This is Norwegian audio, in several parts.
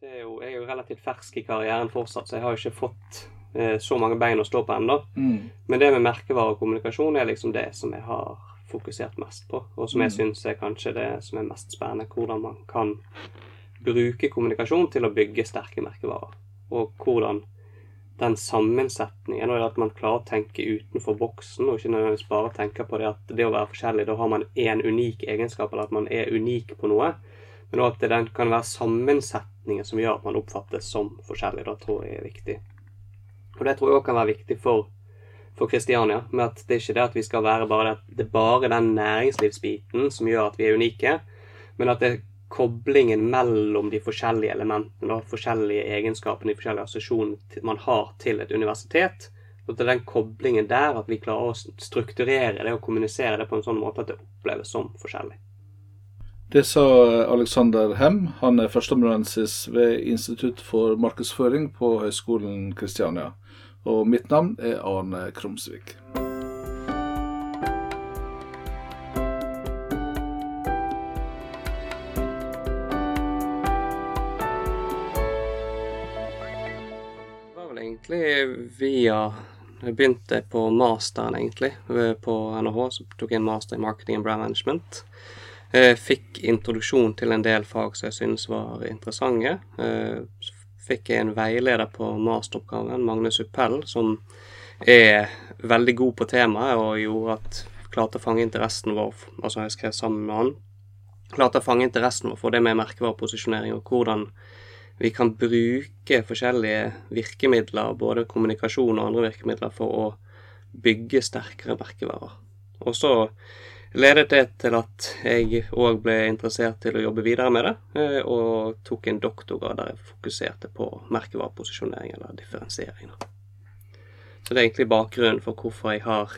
Det er jo, jeg er jo relativt fersk i karrieren fortsatt, så jeg har ikke fått eh, så mange bein å stå på ennå. Mm. Men det med merkevare og kommunikasjon er liksom det som jeg har fokusert mest på, og som jeg Mm. syns er kanskje det som er mest spennende. Hvordan man kan bruke kommunikasjon til å bygge sterke merkevarer. Og hvordan den sammensetningen, og at man klarer å tenke utenfor boksen, og ikke nødvendigvis bare tenke på det at det å være forskjellig, da har man én unik egenskap, eller at man er unik på noe. Men òg at den kan være sammensetningen som gjør at man oppfattes som forskjellig. Det tror jeg er viktig. Og det tror jeg òg kan være viktig for for Kristiania. Med at det er ikke det at vi skal være bare det, det er bare den næringslivsbiten som gjør at vi er unike, men at det er koblingen mellom de forskjellige elementene, da, forskjellige egenskapene, de forskjellige assosiasjonene man har til et universitet. Og er den koblingen der at vi klarer å strukturere det og kommunisere det på en sånn måte at det oppleves som forskjellig. Det sa Alexander Hem. Han er førsteamanuensis ved Institutt for markedsføring på Høgskolen Kristiania. Og mitt navn er Arne Krumsvik. Det var egentlig via Jeg begynte på masteren, egentlig, på NHH. Så tok jeg en master i marketing and brand management. Jeg fikk introduksjon til en del fag som jeg syntes var interessante. Eh, fikk jeg en veileder på masteroppgaven, Magnus Uppell, som er veldig god på temaet, og gjorde at klarte å fange interessen vår. Altså, jeg skrev sammen med han. Klarte å fange interessen vår for det med merkevareposisjonering, og hvordan vi kan bruke forskjellige virkemidler, både kommunikasjon og andre virkemidler, for å bygge sterkere merkevarer. Og så ledet det til at jeg òg ble interessert til å jobbe videre med det, eh, og tok en doktorgrad der jeg fokuserte på merkevareposisjonering, eller differensiering. Så det er egentlig bakgrunnen for hvorfor jeg har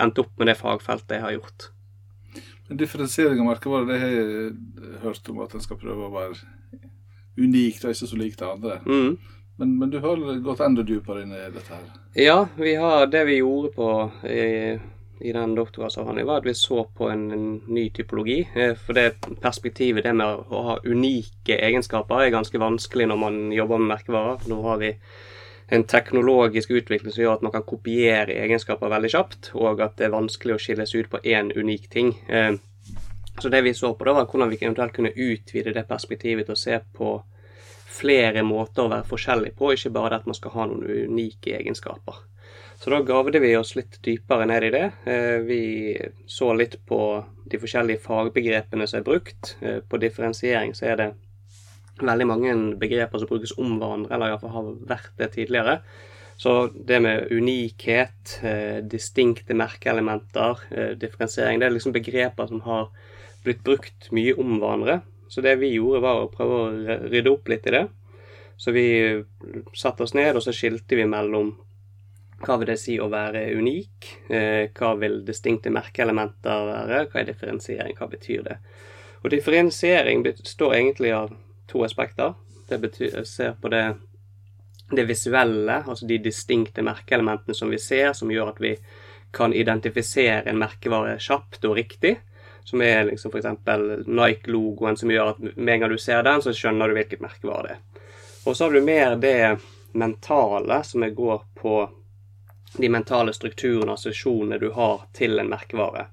endt opp med det fagfeltet jeg har gjort. Men Differensiering av merkevarer, det har jeg hørt om at en skal prøve å være unikt og ikke så lik det andre. Mm. Men, men du har gått enda dypere inn i dette her. Ja, vi har det vi gjorde på i, i den doktorgradsavhandlingen, var at vi så på en, ny typologi. Eh, For det perspektivet, det med å ha unike egenskaper, er ganske vanskelig når man jobber med merkevarer. Nå har vi en teknologisk utvikling som gjør at man kan kopiere egenskaper veldig kjapt, og at det er vanskelig å skilles ut på én unik ting. Eh, Så det vi så på, da var hvordan vi eventuelt kunne utvide det perspektivet til å se på flere måter å være forskjellig på, ikke bare det at man skal ha noen unike egenskaper. Så da gravde vi oss litt dypere ned i det. Eh, Vi så litt på de forskjellige fagbegrepene som er brukt. Eh, På differensiering så er det veldig mange begreper som brukes om hverandre, eller iallfall har vært det tidligere. Så det med unikhet, eh, distinkte merkeelementer, differensiering, det er liksom begreper som har blitt brukt mye om hverandre. Så det vi gjorde, var å prøve å rydde opp litt i det. Så vi satte oss ned, og så skilte vi mellom hva vil det si å være unik? Eh, hva vil distinkte merkeelementer være? Hva er differensiering? Hva betyr det? Og differensiering består egentlig av to aspekter. Det betyr, ser på det, det visuelle, altså de distinkte merkeelementene som vi ser, som gjør at vi kan identifisere en merkevare kjapt og riktig. Som er liksom f.eks. Nike-logoen, som gjør at med en gang du ser den, så skjønner du hvilket merkevare det er. Og så har du mer det mentale, som går på de mentale strukturene og assosiasjonene du har til en merkevare.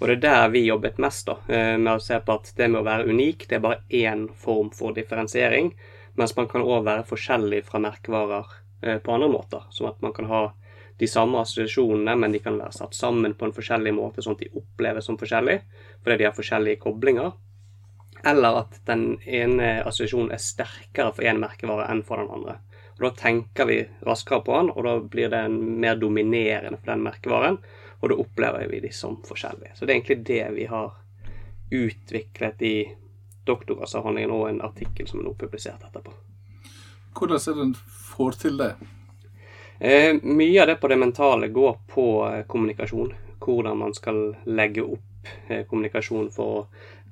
Og det er der vi jobbet mest, da, eh, med å se på at det med å være unik, det er bare én form for differensiering, mens man kan òg være forskjellig fra merkevarer eh, på andre måter. Som at man kan ha de samme assosiasjonene, men de kan være satt sammen på en forskjellig måte, sånn at de oppleves som forskjellig, fordi de har forskjellige koblinger. Eller at den ene assosiasjonen er sterkere for én merkevare enn for den andre. Og Da tenker vi raskere på den, og da blir den mer dominerende for den merkevaren. Og da opplever vi de som forskjellige. Så det er egentlig det vi har utviklet i doktorgradsavhandlingen og en artikkel som er nå publisert etterpå. Hvordan er det en får til det? Eh, mye av det på det mentale går på eh, kommunikasjon. Hvordan man skal legge opp eh, kommunikasjon for å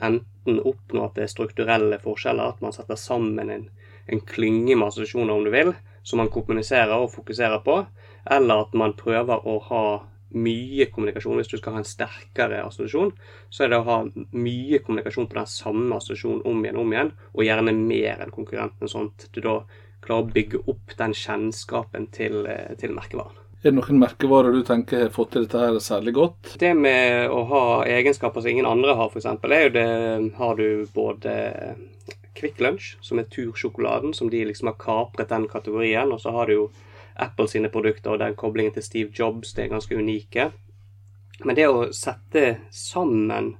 enten oppnå at det er strukturelle forskjeller, at man setter sammen en, en klynge med assosiasjoner, om du vil, som man kommuniserer og fokuserer på, eller at man prøver å ha mye kommunikasjon. Hvis du skal ha en sterkere assosiasjon, så er det å ha mye kommunikasjon på den samme assosiasjonen om igjen og om igjen, og gjerne mer enn konkurrenten, sånn at du da klarer å bygge opp den kjennskapen til, eh, til merkevaren. Er det noen merkevarer du tenker har fått til dette her særlig godt? Det med å ha egenskaper som ingen andre har, f.eks., er jo det Har du både Kvikk Lunsj, som er tursjokoladen, som de liksom har kapret den kategorien. Og så har du jo Apple sine produkter og den koblingen til Steve Jobs, det er ganske unike. Men det å sette sammen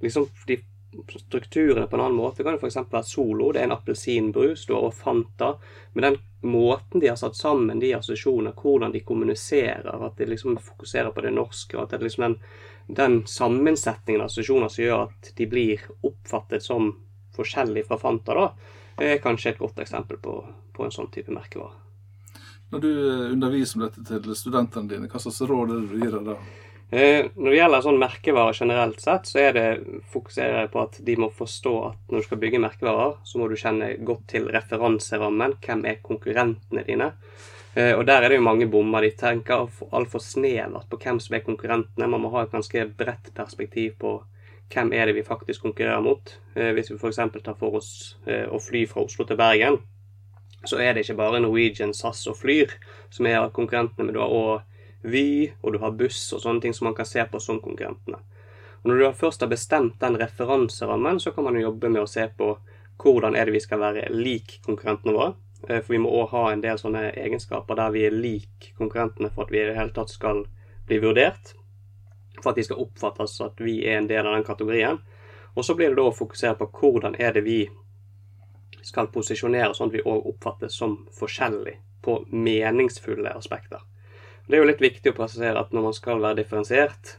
liksom de strukturene på en annen måte kan jo f.eks. være Solo. Det er en appelsinbrus. Du har og Fanta. Men den måten de har satt sammen de assosiasjoner, hvordan de kommuniserer, at de liksom fokuserer på det norske, og at det er liksom den, den sammensetningen av assosiasjoner som gjør at de blir oppfattet som forskjellig fra Fanta, da, er kanskje et godt eksempel på, på en sånn type merkevare. Når du underviser om dette til studentene dine, hva slags råd er det du gir dem da? Eh, når det gjelder sånn merkevarer generelt sett, så er det fokuserer jeg på at de må forstå at når du skal bygge merkevarer, så må du kjenne godt til referanserammen. Hvem er konkurrentene dine? Eh, og der er det jo mange bommer. De tenker altfor snevert på hvem som er konkurrentene. Man må ha et ganske bredt perspektiv på hvem er det vi faktisk konkurrerer mot. Eh, hvis vi f.eks. tar for oss eh, å fly fra Oslo til Bergen, så er det ikke bare Norwegian, SAS og Flyr som er konkurrentene, men du har òg Vy, og du har buss og sånne ting som man kan se på som konkurrentene. Og Når du først har bestemt den referanserammen, så kan man jo jobbe med å se på hvordan er det vi skal være lik konkurrentene våre. Eh, for vi må òg ha en del sånne egenskaper der vi er lik konkurrentene for at vi i det hele tatt skal bli vurdert for at de skal oppfattes at vi er en del av den kategorien. Og så blir det da å fokusere på hvordan er det vi skal posisjonere sånn at vi òg oppfattes som forskjellig på meningsfulle aspekter. Det er jo litt viktig å presisere at når man skal være differensiert,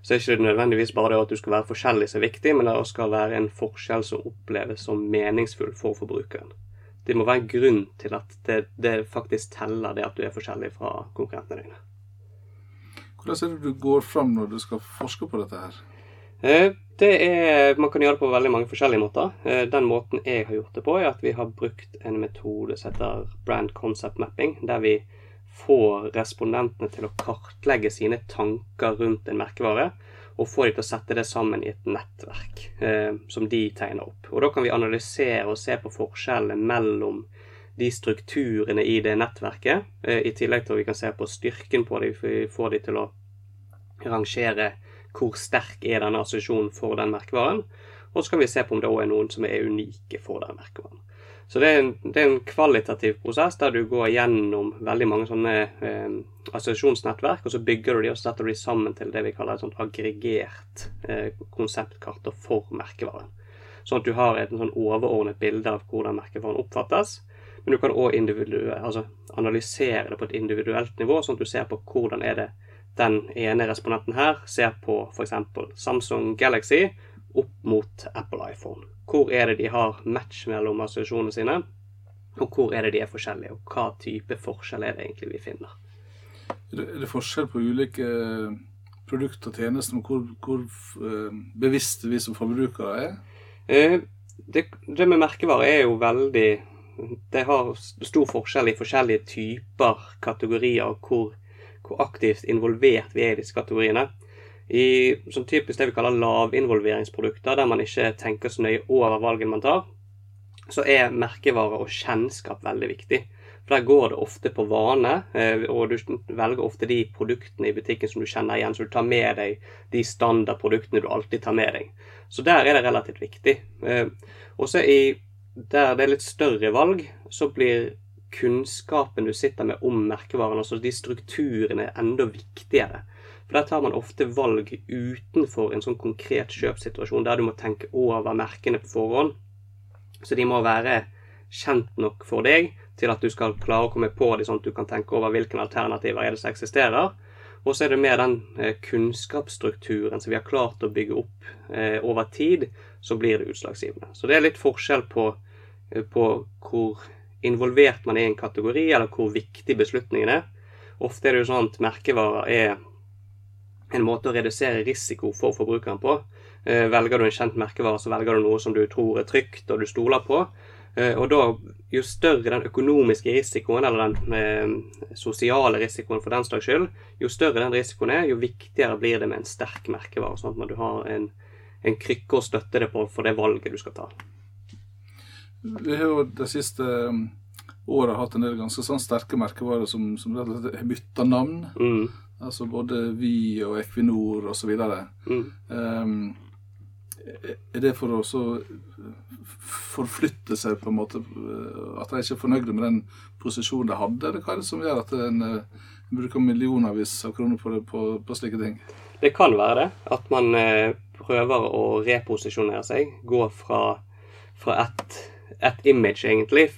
så er det ikke nødvendigvis bare det at du skal være forskjellig som er viktig, men det skal være en forskjell som oppleves som meningsfull for forbrukeren. Det må være en grunn til at det, det faktisk teller det at du er forskjellig fra konkurrentene dine. Hvordan er det du går fram når du skal forske på dette her? Eh, det er, Man kan gjøre det på veldig mange forskjellige måter. Eh, den måten jeg har gjort det på, er at vi har brukt en metode som heter brand concept mapping, der vi får respondentene til å kartlegge sine tanker rundt en merkevare, og få dem til å sette det sammen i et nettverk eh, som de tegner opp. Og Da kan vi analysere og se på forskjellene mellom de strukturene i det nettverket, eh, i tillegg til at vi kan se på styrken på dem, vi får de til å rangere hvor sterk er denne assosiasjonen for den merkevaren. Og så kan vi se på om det òg er noen som er unike for den merkevaren. Så det er, en, det er, en, kvalitativ prosess der du går gjennom veldig mange sånne eh, assosiasjonsnettverk, og så bygger du de og setter de sammen til det vi kaller et sånt aggregert eh, konseptkart for merkevaren. Sånn at du har et sånn overordnet bilde av hvordan merkevaren oppfattes. Men du kan òg altså, analysere det på et individuelt nivå, sånn at du ser på hvordan er det den ene respondenten her ser på f.eks. Samsung Galaxy opp mot Apple iPhone. Hvor er det de har match mellom assosiasjonene sine, og hvor er det de er forskjellige, og hva type forskjell er det egentlig vi finner. Er det forskjell på ulike eh, produkter og tjenester, men hvor, hvor eh, bevisste vi som forbrukere er? Eh, det, det med merkevarer er jo veldig det har stor forskjell i forskjellige typer kategorier, hvor, hvor aktivt involvert vi er i disse kategoriene. I sånn typisk det vi kaller lavinvolveringsprodukter, der man ikke tenker så nøye over valgene man tar, så er merkevare og kjennskap veldig viktig. For Der går det ofte på vane, eh, og du velger ofte de produktene i butikken som du kjenner igjen, så du tar med deg de standardproduktene du alltid tar med deg. Så der er det relativt viktig. Eh, også i der det er litt større valg, så blir kunnskapen du sitter med om merkevaren, altså de strukturene, enda viktigere. For der tar man ofte valg utenfor en sånn konkret kjøpssituasjon, der du må tenke over merkene på forhånd. Så de må være kjent nok for deg til at du skal klare å komme på dem, sånn at du kan tenke over hvilke alternativer er det som eksisterer. Og så er det med den eh, kunnskapsstrukturen som vi har klart å bygge opp eh, over tid, så blir det utslagsgivende. Så det er litt forskjell på, på hvor involvert man er i en kategori, eller hvor viktig beslutningen er. Ofte er det jo sånn at merkevarer er en måte å redusere risiko for forbrukeren på. Eh, velger du en kjent merkevare, så velger du noe som du tror er trygt og du stoler på. Eh, og da, jo større den økonomiske risikoen, eller den eh, sosiale risikoen for den slags skyld, jo større den risikoen er, jo viktigere blir det med en sterk merkevare. Sånn at du har en, en krykke å støtte deg på for det valget du skal ta. Vi har jo det siste året hatt en del ganske sånn sterke merkevarer som, som har bytta navn. Mm. Altså både Vy og Equinor osv. Mm. Um, er det for å så forflytte seg, på en måte? At de ikke er fornøyde med den posisjonen de hadde? Eller hva er det som gjør at en, eh, bruker millionervis av kroner på, det, på, på, slike ting? Det kan være det. At man eh, prøver å reposisjonere seg. Gå fra, fra et, et image, egentlig,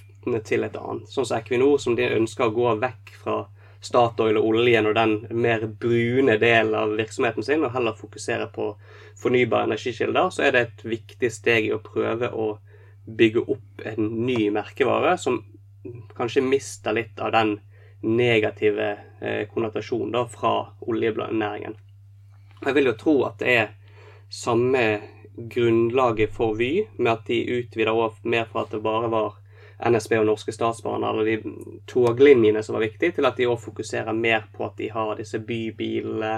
til et annet. Sånn som Equinor, som de ønsker å gå vekk fra Statoil og oljen og den mer brune delen av virksomheten sin, og heller fokusere på fornybare energikilder, så er det et viktig steg i å prøve å bygge opp en ny merkevare som kanskje mister litt av den negative eh, konnotasjonen da, fra oljenæringen. Jeg vil jo tro at det er samme grunnlaget for Vy, med at de utvider mer fra at det bare var NSB og Norske Statsbaner, eller de toglinjene som var viktige, til at de òg fokuserer mer på at de har disse bybilene,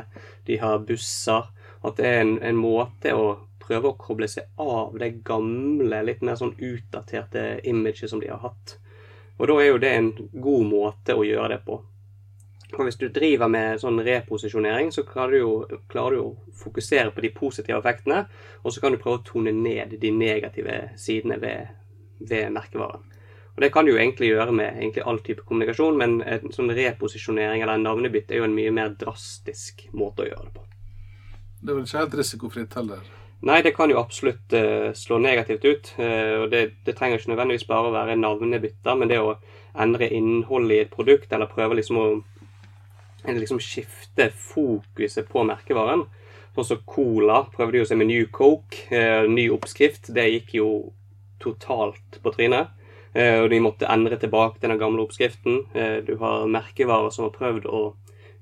de har busser. At det er en, en, måte å prøve å koble seg av det gamle, litt mer sånn utdaterte imaget som de har hatt. Og da er jo det en god måte å gjøre det på. Og hvis du driver med sånn reposisjonering, så klarer du, jo, klarer du å fokusere på de positive effektene, og så kan du prøve å tone ned de negative sidene ved, ved merkevaren. Og Det kan du jo egentlig gjøre med egentlig all type kommunikasjon, men en sånn reposisjonering eller navnebytte er jo en mye mer drastisk måte å gjøre det på. Det er vel ikke helt risikofritt heller? Nei, det kan jo absolutt uh, slå negativt ut. Uh, og det, det, trenger ikke nødvendigvis bare å være navnebytter, men det å endre innholdet i et produkt, eller prøve liksom å liksom skifte fokuset på merkevaren. Sånn som Cola prøvde jo seg med New Coke, uh, ny oppskrift. Det gikk jo totalt på trynet. Eh, og de måtte endre tilbake til den gamle oppskriften. Eh, du har merkevarer som har prøvd å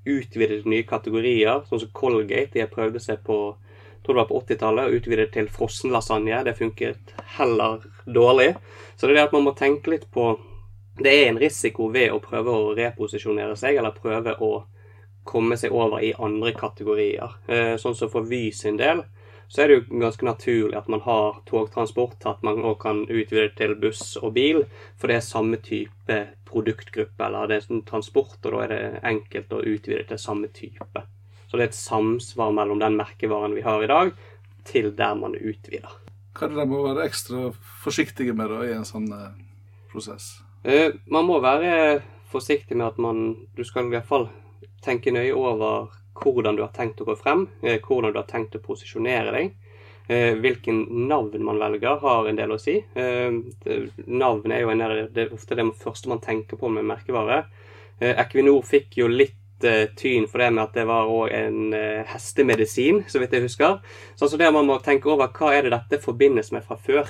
utvide til nye kategorier, sånn som Colgate. De har prøvd seg på tror det var på 80-tallet, og utvidet til frossenlasagne. Det funket heller dårlig. Så det er det at man må tenke litt på Det er en risiko ved å prøve å reposisjonere seg, eller prøve å komme seg over i andre kategorier. Eh, sånn som for Vy sin del så er det jo ganske naturlig at man har togtransport, at man òg kan utvide til buss og bil, for det er samme type produktgruppe, eller det er sånn transport, og da er det enkelt å utvide til samme type. Så det er et samsvar mellom den merkevaren vi har i dag, til der man utvider. Hva er det de må være ekstra forsiktige med da, i en sånn eh, prosess? Eh, man må være forsiktig med at man Du skal i hvert fall tenke nøye over hvordan du har tenkt å gå frem, eh, hvordan du har tenkt å posisjonere deg. Eh, hvilken navn man velger, har en del å si. Eh, navn er jo en det er ofte det første man tenker på med merkevare. Equinor fikk jo litt tyn for det med at det var òg en hestemedisin, så vidt jeg husker. Så altså det man må tenke over hva er det dette forbindes med fra før.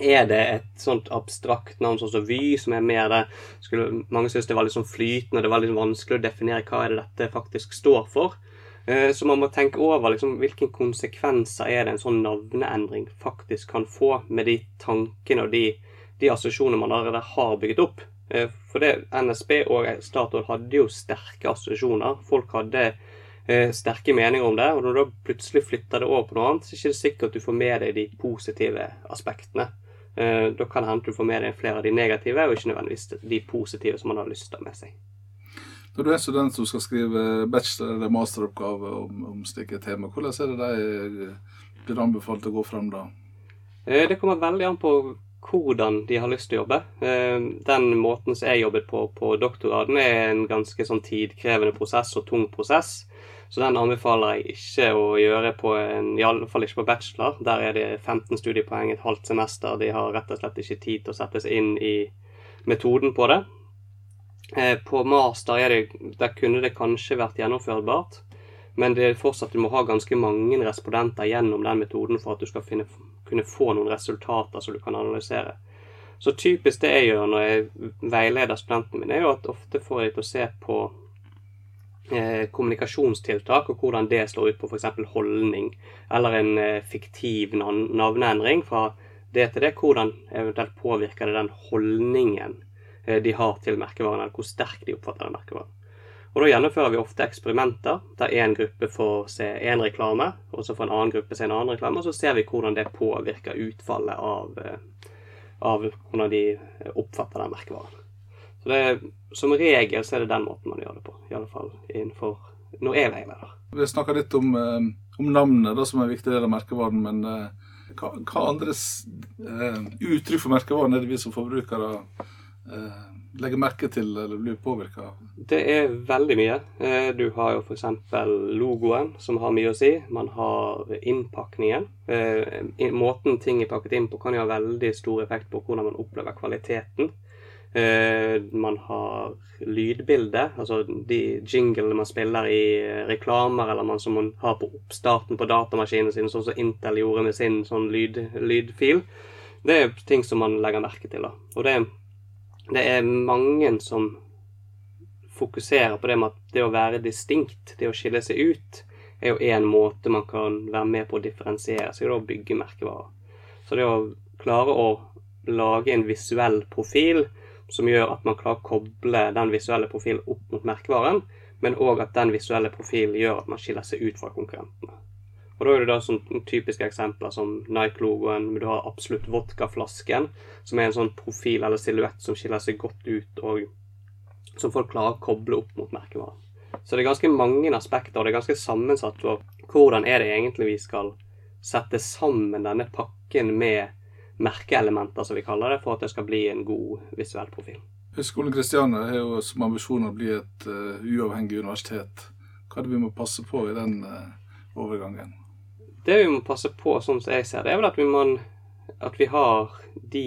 Er det et sånt abstrakt navn sånn som Vy, som er mer det skulle, Mange syns det var litt sånn flytende, det var litt vanskelig å definere hva er det dette faktisk står for. Eh, så man må tenke over liksom, hvilke konsekvenser er det en sånn navneendring faktisk kan få med de tankene og de, de assosiasjonene man allerede har bygget opp. Eh, for det NSB og Statoil hadde jo sterke assosiasjoner. Folk hadde eh, sterke meninger om det. Og når du da plutselig flytter det over på noe annet, så er det ikke sikkert at du får med deg de positive aspektene. Eh, da kan det hende du får med deg flere av de negative, og ikke nødvendigvis de positive som man har lyst til å ha med seg. Når du er student som skal skrive bachelor- eller masteroppgave om, om slike tema, hvordan er det de blir anbefalt å gå frem da? Eh, det kommer veldig an på hvordan de har lyst til å jobbe. Eh, den måten som jeg jobbet på på doktorgraden, er en ganske sånn tidkrevende prosess og tung prosess. Så den anbefaler jeg ikke å gjøre på en, i alle fall ikke på bachelor. Der er det 15 studiepoeng et halvt semester. De har rett og slett ikke tid til å sette seg inn i metoden på det. Eh, på master det, der kunne det kanskje vært gjennomførbart. Men det er fortsatt du må ha ganske mange respondenter gjennom den metoden for at du skal finne, kunne få noen resultater som du kan analysere. Så typisk det jeg gjør når jeg veileder studentene mine, er jo at ofte får jeg til å se på Eh, kommunikasjonstiltak, og hvordan det slår ut på f.eks. holdning, eller en eh, fiktiv navneendring fra det til det, hvordan eventuelt påvirker det den holdningen eh, de har til merkevaren, eller hvor sterk de oppfatter den merkevaren. Og Da gjennomfører vi ofte eksperimenter der én gruppe får se én reklame, og så får en annen gruppe se en annen reklame, og så ser vi hvordan det påvirker utfallet av, av hvordan de oppfatter den merkevaren. Så det, er, Som regel så er det den måten man gjør det på, i alle fall innenfor når jeg veileder. Vi snakka litt om, eh, om navnet, da, som er en viktig del av merkevaren. Men eh, hva, hva andre uttrykk for merkevaren er det vi som forbrukere legger merke til eller blir påvirka av? Det er veldig mye. Eh, du har jo f.eks. logoen, som har mye å si. Man har innpakningen. Eh, måten ting er pakket inn på, kan jo ha veldig stor effekt på hvordan man opplever kvaliteten. Eh, man har lydbildet, altså de jinglene man spiller i reklamer, eller man som man har på oppstarten på datamaskinen sin, sånn som Intel gjorde med sin sånn lyd, lydfil. Det er ting som man legger merke til. da. Og det det er mange som fokuserer på det med at det å være distinkt, det å skille seg ut, er jo én måte man kan være med på å differensiere seg og bygge merkevarer. Så det å klare å lage en visuell profil som gjør at man klarer å koble den visuelle profilen opp mot merkevaren, men òg at den visuelle profilen gjør at man skiller seg ut fra konkurrentene. Og Da er det da sånn typiske eksempler som Nike-logoen, du har absolutt vodkaflasken, som er en sånn profil eller silhuett som skiller seg godt ut, og som folk klarer å koble opp mot merkevaren. Så det er ganske mange aspekter, og det er ganske sammensatt. Og hvordan er det egentlig vi skal sette sammen denne pakken med merkeelementer, som vi kaller det, for at det skal bli en god visuell profil? Høgskolen Kristiania har jo som ambisjon å bli et uh, uavhengig universitet. Hva er det vi må passe på i den uh, overgangen? Det vi må passe på, sånn som jeg ser det, er vel at vi, må, at vi har de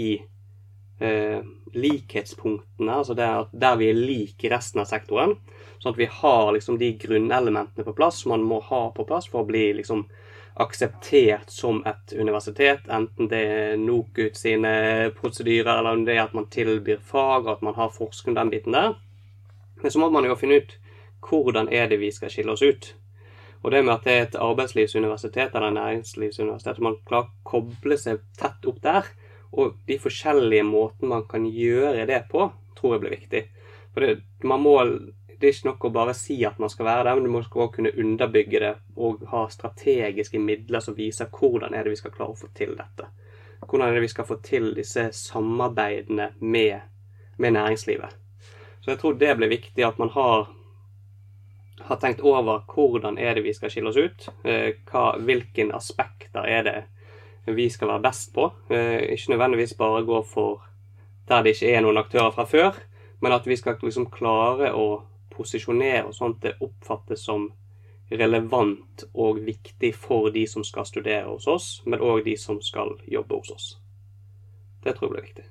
eh, likhetspunktene, altså der, der, vi er like resten av sektoren. Sånn at vi har liksom de grunnelementene på plass som man må ha på plass for å bli liksom akseptert som et universitet, enten det er NOKUT sine prosedyrer, eller om det er at man tilbyr fag, og at man har forskning den biten der. Men så må man jo finne ut hvordan er det vi skal skille oss ut. Og det med at det er et arbeidslivsuniversitet eller næringslivsuniversitet, man klarer å koble seg tett opp der, og de forskjellige måtene man kan gjøre det på, tror jeg blir viktig. For det, man må, det er ikke nok å bare si at man skal være der, men du må også kunne underbygge det og ha strategiske midler som viser hvordan er det vi skal klare å få til dette. Hvordan er det vi skal få til disse samarbeidene med, med næringslivet. Så jeg tror det blir viktig at man har har tenkt over hvordan er det vi skal skille oss ut. Eh, hva, hvilke aspekter er det vi skal være best på. Eh, ikke nødvendigvis bare gå for der det ikke er noen aktører fra før, men at vi skal liksom klare å posisjonere oss sånn at det oppfattes som relevant og viktig for de som skal studere hos oss, men òg de som skal jobbe hos oss. Det tror jeg blir viktig.